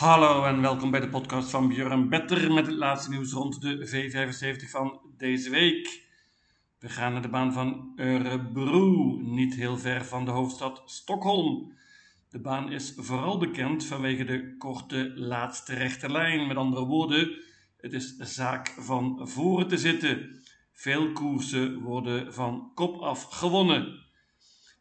Hallo en welkom bij de podcast van Björn Better met het laatste nieuws rond de V75 van deze week. We gaan naar de baan van Örebro, niet heel ver van de hoofdstad Stockholm. De baan is vooral bekend vanwege de korte laatste rechte lijn. Met andere woorden, het is zaak van voren te zitten. Veel koersen worden van kop af gewonnen.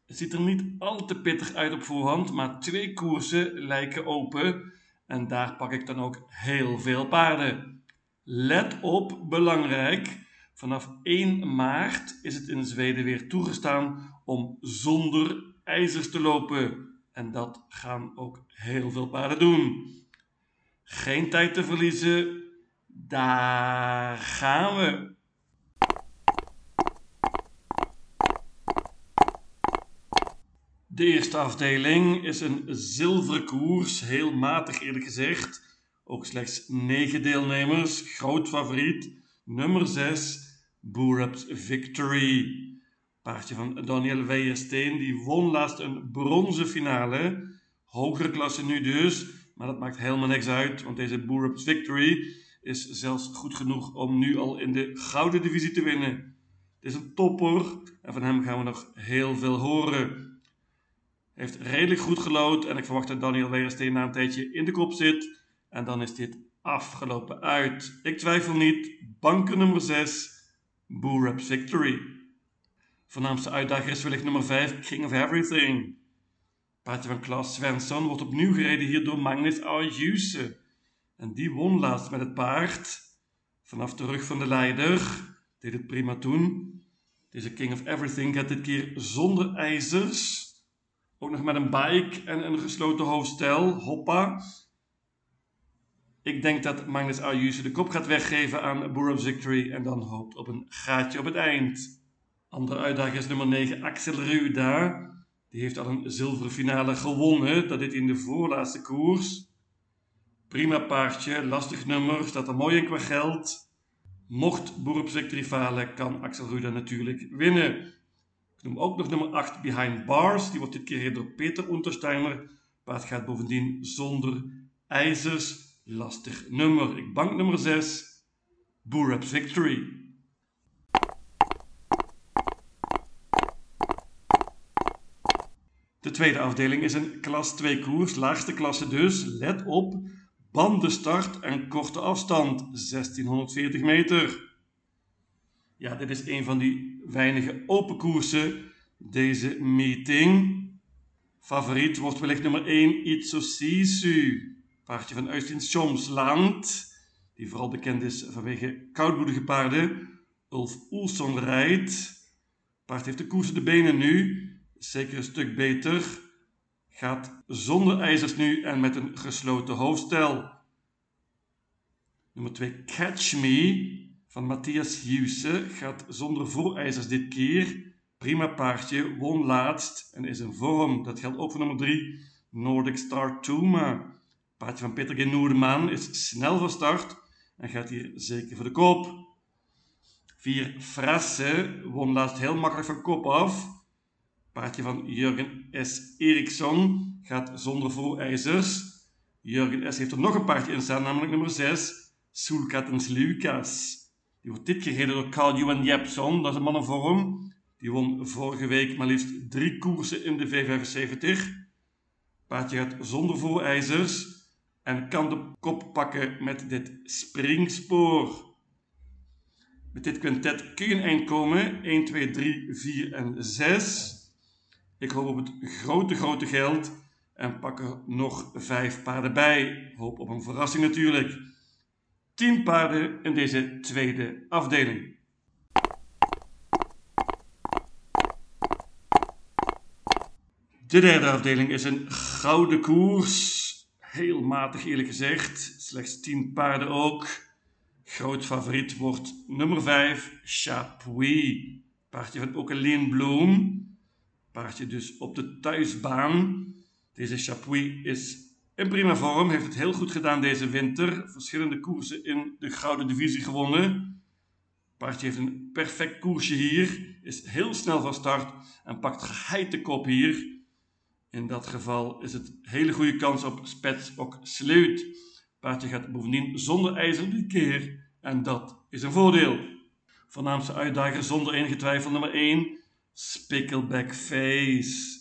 Het ziet er niet al te pittig uit op voorhand, maar twee koersen lijken open. En daar pak ik dan ook heel veel paarden. Let op, belangrijk. Vanaf 1 maart is het in Zweden weer toegestaan om zonder ijzers te lopen. En dat gaan ook heel veel paarden doen. Geen tijd te verliezen. Daar gaan we. De eerste afdeling is een zilveren koers, heel matig eerlijk gezegd. Ook slechts 9 deelnemers, groot favoriet, nummer 6, Boerups Victory. Paardje van Daniel Weijersteen, die won laatst een bronzen finale. Hogere klasse nu dus, maar dat maakt helemaal niks uit, want deze Boerups Victory is zelfs goed genoeg om nu al in de gouden divisie te winnen. Het is een topper en van hem gaan we nog heel veel horen. Heeft redelijk goed gelood en ik verwacht dat Daniel Weijersteen na een tijdje in de kop zit. En dan is dit afgelopen uit. Ik twijfel niet. Banker nummer 6, Boerups Victory. Voornaamste uitdager is wellicht nummer 5, King of Everything. Paardje van Klaas Svensson wordt opnieuw gereden hier door Magnus Ayuse. En die won laatst met het paard. Vanaf de rug van de leider. Deed het prima toen. Deze King of Everything gaat dit keer zonder ijzers. Ook nog met een bike en een gesloten hoofdstel. Hoppa. Ik denk dat Magnus Ayuse de kop gaat weggeven aan Burroughs Victory en dan hoopt op een gaatje op het eind. Andere uitdager is nummer 9, Axel Ruda. Die heeft al een zilveren finale gewonnen. Dat deed in de voorlaatste koers. Prima paardje, lastig nummer, staat er mooi in qua geld. Mocht Victory falen, kan Axel Ruda natuurlijk winnen. Ik noem ook nog nummer 8 Behind Bars. Die wordt dit keer door Peter Untersteiner. Paard gaat bovendien zonder ijzers. Lastig nummer. Ik bank nummer 6. Boeraps Victory. De tweede afdeling is een klas 2 koers, laagste klasse dus. Let op, bandenstart en korte afstand, 1640 meter. Ja, dit is een van die weinige open koersen. Deze meeting. Favoriet wordt wellicht nummer 1 Itso Sisu. Paardje van Uitin Schomsland. Die vooral bekend is vanwege koudbloedige paarden. Ulf Oelson rijdt. Paard heeft de koers de benen nu. Zeker een stuk beter. Gaat zonder ijzers nu en met een gesloten hoofdstel. Nummer 2 Catch Me van Matthias Hughes gaat zonder voorijzers dit keer. Prima paardje, won laatst en is in vorm. Dat geldt ook voor nummer 3, Nordic Star Tuma. Paardje van Peter G. Noerdeman is snel van start en gaat hier zeker voor de koop. 4 Frasse won laatst heel makkelijk van kop af. Paardje van Jurgen S. Eriksson gaat zonder voorijzers. Jurgen S. heeft er nog een paardje in staan, namelijk nummer 6, Soelkattens Lucas. Die wordt dit keer door Carl Johan Jepson, dat is een man in vorm. Die won vorige week maar liefst drie koersen in de V75. Paardje gaat zonder voorijzers en kan de kop pakken met dit springspoor. Met dit quintet kun je een eind komen. 1, 2, 3, 4 en 6. Ik hoop op het grote, grote geld en pak er nog vijf paarden bij. Hoop op een verrassing natuurlijk. 10 paarden in deze tweede afdeling. De derde afdeling is een gouden koers. Heel matig eerlijk gezegd. Slechts 10 paarden ook. Groot favoriet wordt nummer 5, Chapuis. Paardje van Okeleen Bloem. Paardje dus op de thuisbaan. Deze Chapuis is in prima vorm, heeft het heel goed gedaan deze winter. Verschillende koersen in de Gouden Divisie gewonnen. Paardje heeft een perfect koersje hier. Is heel snel van start en pakt geheid de kop hier. In dat geval is het hele goede kans op spets ook sluit. Paardje gaat bovendien zonder ijzer dit keer en dat is een voordeel. Voornaamste uitdager zonder enige twijfel nummer 1, Spickleback Face.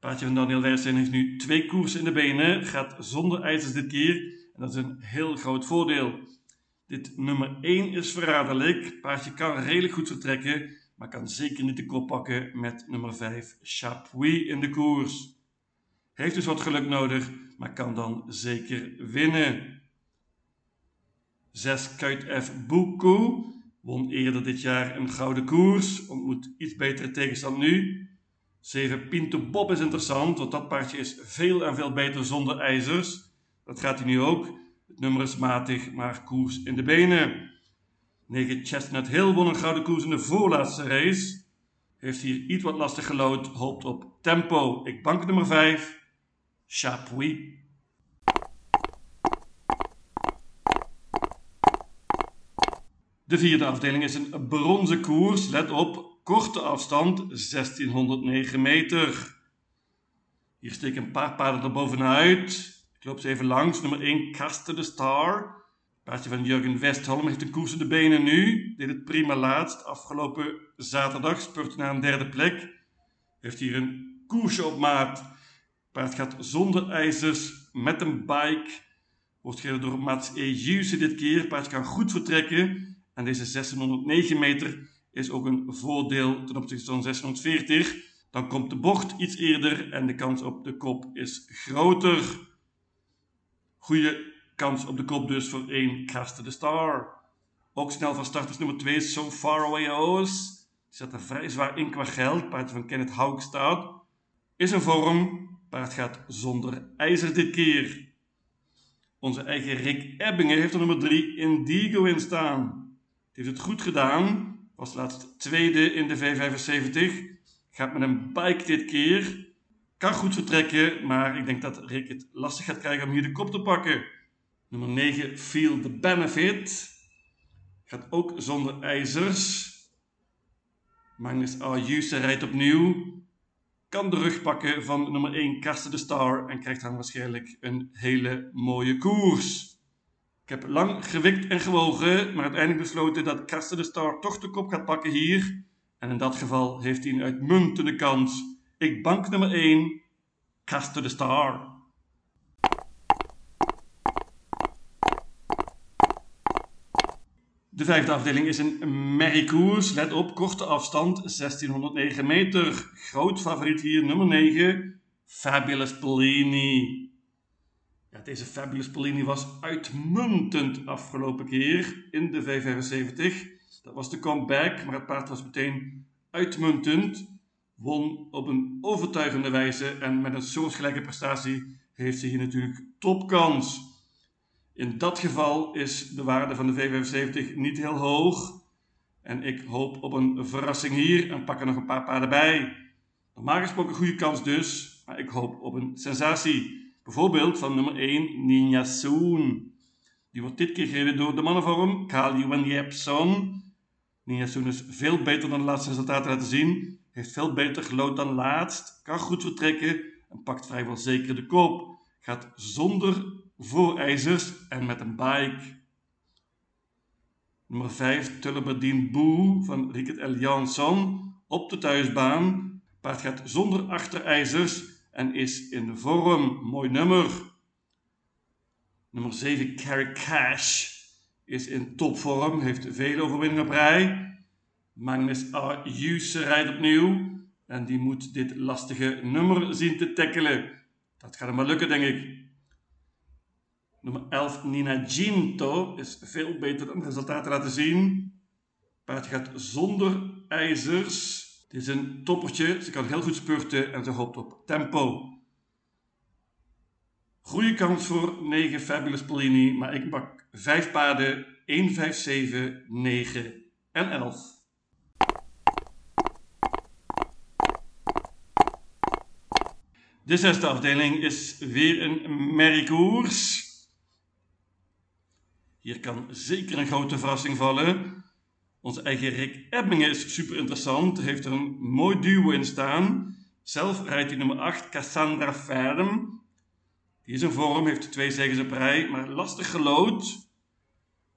Paardje van Daniel Wijsteen heeft nu twee koersen in de benen, gaat zonder ijzers dit keer en dat is een heel groot voordeel. Dit nummer 1 is verraderlijk. Paardje kan redelijk goed vertrekken, maar kan zeker niet de kop pakken met nummer 5 Chapuis in de koers. Heeft dus wat geluk nodig, maar kan dan zeker winnen. 6 Kuit F Buku won eerder dit jaar een gouden koers, ontmoet iets betere tegenstand nu. 7 Pinto Bob is interessant, want dat paardje is veel en veel beter zonder ijzers. Dat gaat hij nu ook. Het nummer is matig, maar koers in de benen. 9 Chestnut Hill won een gouden koers in de voorlaatste race. Heeft hier iets wat lastig gelood, hoopt op tempo. Ik bank nummer 5, Chapuis. De vierde afdeling is een bronzen koers. Let op, korte afstand 1609 meter. Hier steken een paar paarden er bovenuit. Ik loop ze even langs. Nummer 1, Kaste de Star. Paardje van Jurgen Westholm heeft de koers in de benen nu. Deed het prima laatst. Afgelopen zaterdag spurte naar een derde plek. Heeft hier een koersje op maat. Paard gaat zonder ijzers, met een bike. Wordt gereden door Mats E. dit keer. Paard kan goed vertrekken. En deze 1609 meter is ook een voordeel ten opzichte van 640. Dan komt de bocht iets eerder en de kans op de kop is groter. Goede kans op de kop dus voor 1 Caster de Star. Ook snel van start is nummer 2 So Far Away O's. Die zat er vrij zwaar in qua geld. Paard van Kenneth Haugstad. Is een vorm. Paard gaat zonder ijzer dit keer. Onze eigen Rick Ebbingen heeft er nummer 3 Indigo in staan. Die heeft het goed gedaan. Was laatst tweede in de V75. Gaat met een bike dit keer. Kan goed vertrekken, maar ik denk dat Rick het lastig gaat krijgen om hier de kop te pakken. Nummer 9, Feel the Benefit. Gaat ook zonder ijzers. Magnus Ayuse rijdt opnieuw. Kan de rug pakken van nummer 1, Karsten de Star. En krijgt dan waarschijnlijk een hele mooie koers. Ik heb lang gewikt en gewogen, maar uiteindelijk besloten dat Karsten de Star toch de kop gaat pakken hier. En in dat geval heeft hij een uitmuntende kans. Ik bank nummer 1, Karsten de Star. De vijfde afdeling is een merriekoers. Let op, korte afstand, 1609 meter. Groot favoriet hier, nummer 9, Fabulous Pellini. Ja, deze Fabulous Polini was uitmuntend afgelopen keer in de V75. Dat was de comeback, maar het paard was meteen uitmuntend. Won op een overtuigende wijze en met een soortgelijke prestatie heeft ze hier natuurlijk topkans. In dat geval is de waarde van de V75 niet heel hoog. En ik hoop op een verrassing hier en pak er nog een paar paarden bij. Normaal gesproken een goede kans dus, maar ik hoop op een sensatie. Bijvoorbeeld van nummer 1, Ninja Soon. Die wordt dit keer gereden door de mannenvorm, Kali Jepson. Ninja Soon is veel beter dan de laatste resultaten laten zien. Heeft veel beter gelood dan laatst. Kan goed vertrekken en pakt vrijwel zeker de kop. Gaat zonder voorijzers en met een bike. Nummer 5, Tulleberdien Boe van Rickert L. Jansson op de thuisbaan. Paard gaat zonder achterijzers en is in vorm. Mooi nummer. Nummer 7, Carrie Cash, is in topvorm, heeft veel overwinningen op rij. Magnus Ayuse rijdt opnieuw en die moet dit lastige nummer zien te tackelen. Dat gaat hem maar lukken, denk ik. Nummer 11, Nina Ginto, is veel beter dan resultaten laten zien. Paard gaat zonder ijzers. Het is een toppertje, ze kan heel goed spurten en ze hoopt op tempo. Goede kans voor 9 Fabulous Polini, maar ik pak 5 paarden 1, 5, 7, 9 en 11. De zesde afdeling is weer een merriekoers. Hier kan zeker een grote verrassing vallen. Onze eigen Rick Ebbingen is super interessant. Heeft er een mooi duo in staan. Zelf rijdt hij nummer 8 Cassandra Ferm. Die is in vorm, heeft twee zegens op rij, maar lastig gelood.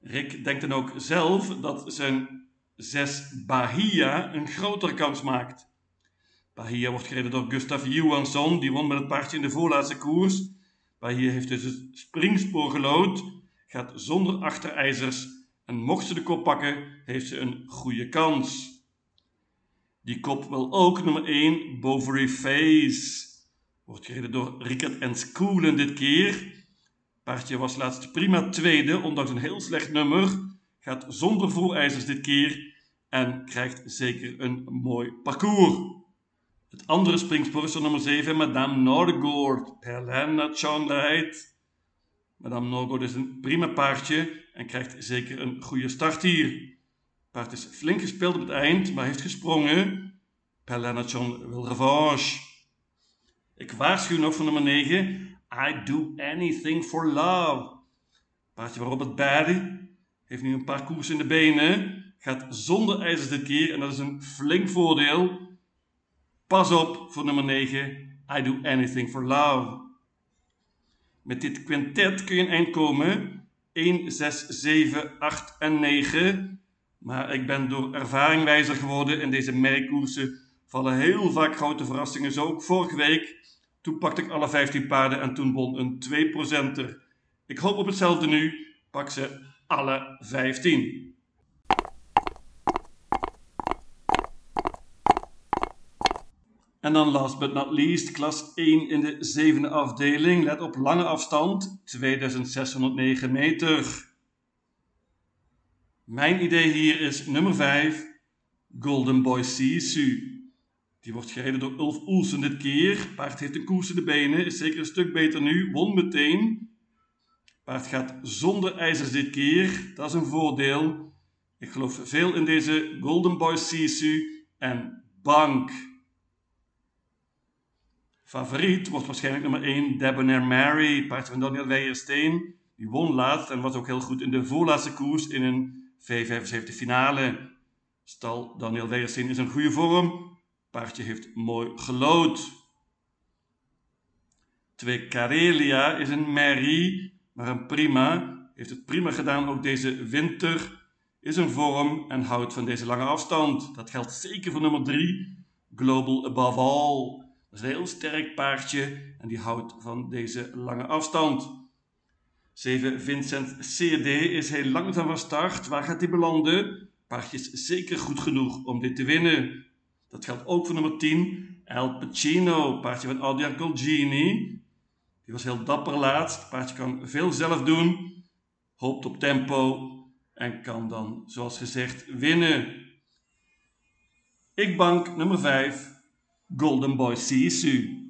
Rick denkt dan ook zelf dat zijn 6 Bahia een grotere kans maakt. Bahia wordt gereden door Gustav Johansson, die won met het paardje in de voorlaatste koers. Bahia heeft dus het springspoor gelood, gaat zonder achterijzers en mocht ze de kop pakken, heeft ze een goede kans. Die kop wil ook nummer 1 Bovary Face. Wordt gereden door Rickert en Schoolen dit keer. Paardje was laatst prima tweede, ondanks een heel slecht nummer. Gaat zonder voorijzers dit keer en krijgt zeker een mooi parcours. Het andere springspoor nummer 7, Madame Norgoord. Perlena Chan rijdt. Madame Norgoord is een prima paardje en krijgt zeker een goede start hier. Paard is flink gespeeld op het eind, maar heeft gesprongen. Perlena Chan wil revanche. Ik waarschuw nog voor nummer 9. I do anything for love. Paardje waarop het Barry heeft nu een paar koers in de benen. Gaat zonder ijzers dit keer en dat is een flink voordeel. Pas op voor nummer 9. I do anything for love. Met dit quintet kun je een eind komen. 1, 6, 7, 8 en 9. Maar ik ben door ervaring wijzer geworden. In deze merkkoersen vallen heel vaak grote verrassingen. Zo ook vorige week. Toen pakte ik alle 15 paarden en toen won een 2%er. Ik hoop op hetzelfde nu. Pak ze alle 15. En dan last but not least, klas 1 in de zevende afdeling. Let op lange afstand, 2609 meter. Mijn idee hier is nummer 5, Golden Boy Sisu. Die wordt gereden door Ulf Oelsen dit keer. Paard heeft een koers in de benen, is zeker een stuk beter nu, won meteen. Paard gaat zonder ijzers dit keer, dat is een voordeel. Ik geloof veel in deze Golden Boy Sisu en bank. Favoriet wordt waarschijnlijk nummer 1 Debonair Mary, paardje van Daniel Weijersteen. Die won laatst en was ook heel goed in de voorlaatste koers in een V75 finale. Stal Daniel Weijersteen is in goede vorm. Paardje heeft mooi gelood. 2 Karelia is een Mary, maar een prima. Heeft het prima gedaan ook deze winter. Is een vorm en houdt van deze lange afstand. Dat geldt zeker voor nummer 3, Global Above All. Dat is een heel sterk paardje en die houdt van deze lange afstand. 7 Vincent CD is heel langzaam van start. Waar gaat hij belanden? Paardje is zeker goed genoeg om dit te winnen. Dat geldt ook voor nummer 10, El Pacino, paardje van Adrian Colgini. Die was heel dapper laatst. Paardje kan veel zelf doen, hoopt op tempo en kan dan, zoals gezegd, winnen. Ik bank nummer 5, Golden Boy Sisu.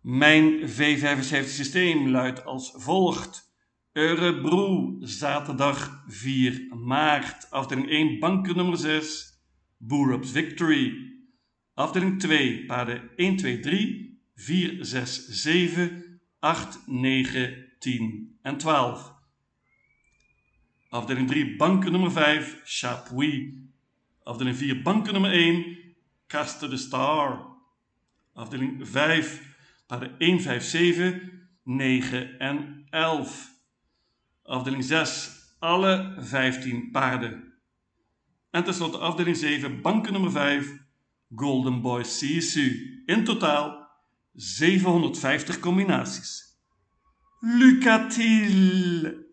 Mijn V75 systeem luidt als volgt. Eurebro, zaterdag 4 maart. Afdeling 1, banker nummer 6, Boerups Victory. Afdeling 2, paarden 1, 2, 3, 4, 6, 7, 8, 9, 10 en 12. Afdeling 3, banken nummer 5, Chapuis. Afdeling 4, banken nummer 1, Caster de Star. Afdeling 5, paarden 1, 5, 7, 9 en 11. Afdeling 6, alle 15 paarden. En tenslotte afdeling 7, banken nummer 5, Golden Boy Sisu. In totaal 750 combinaties. Lucatil!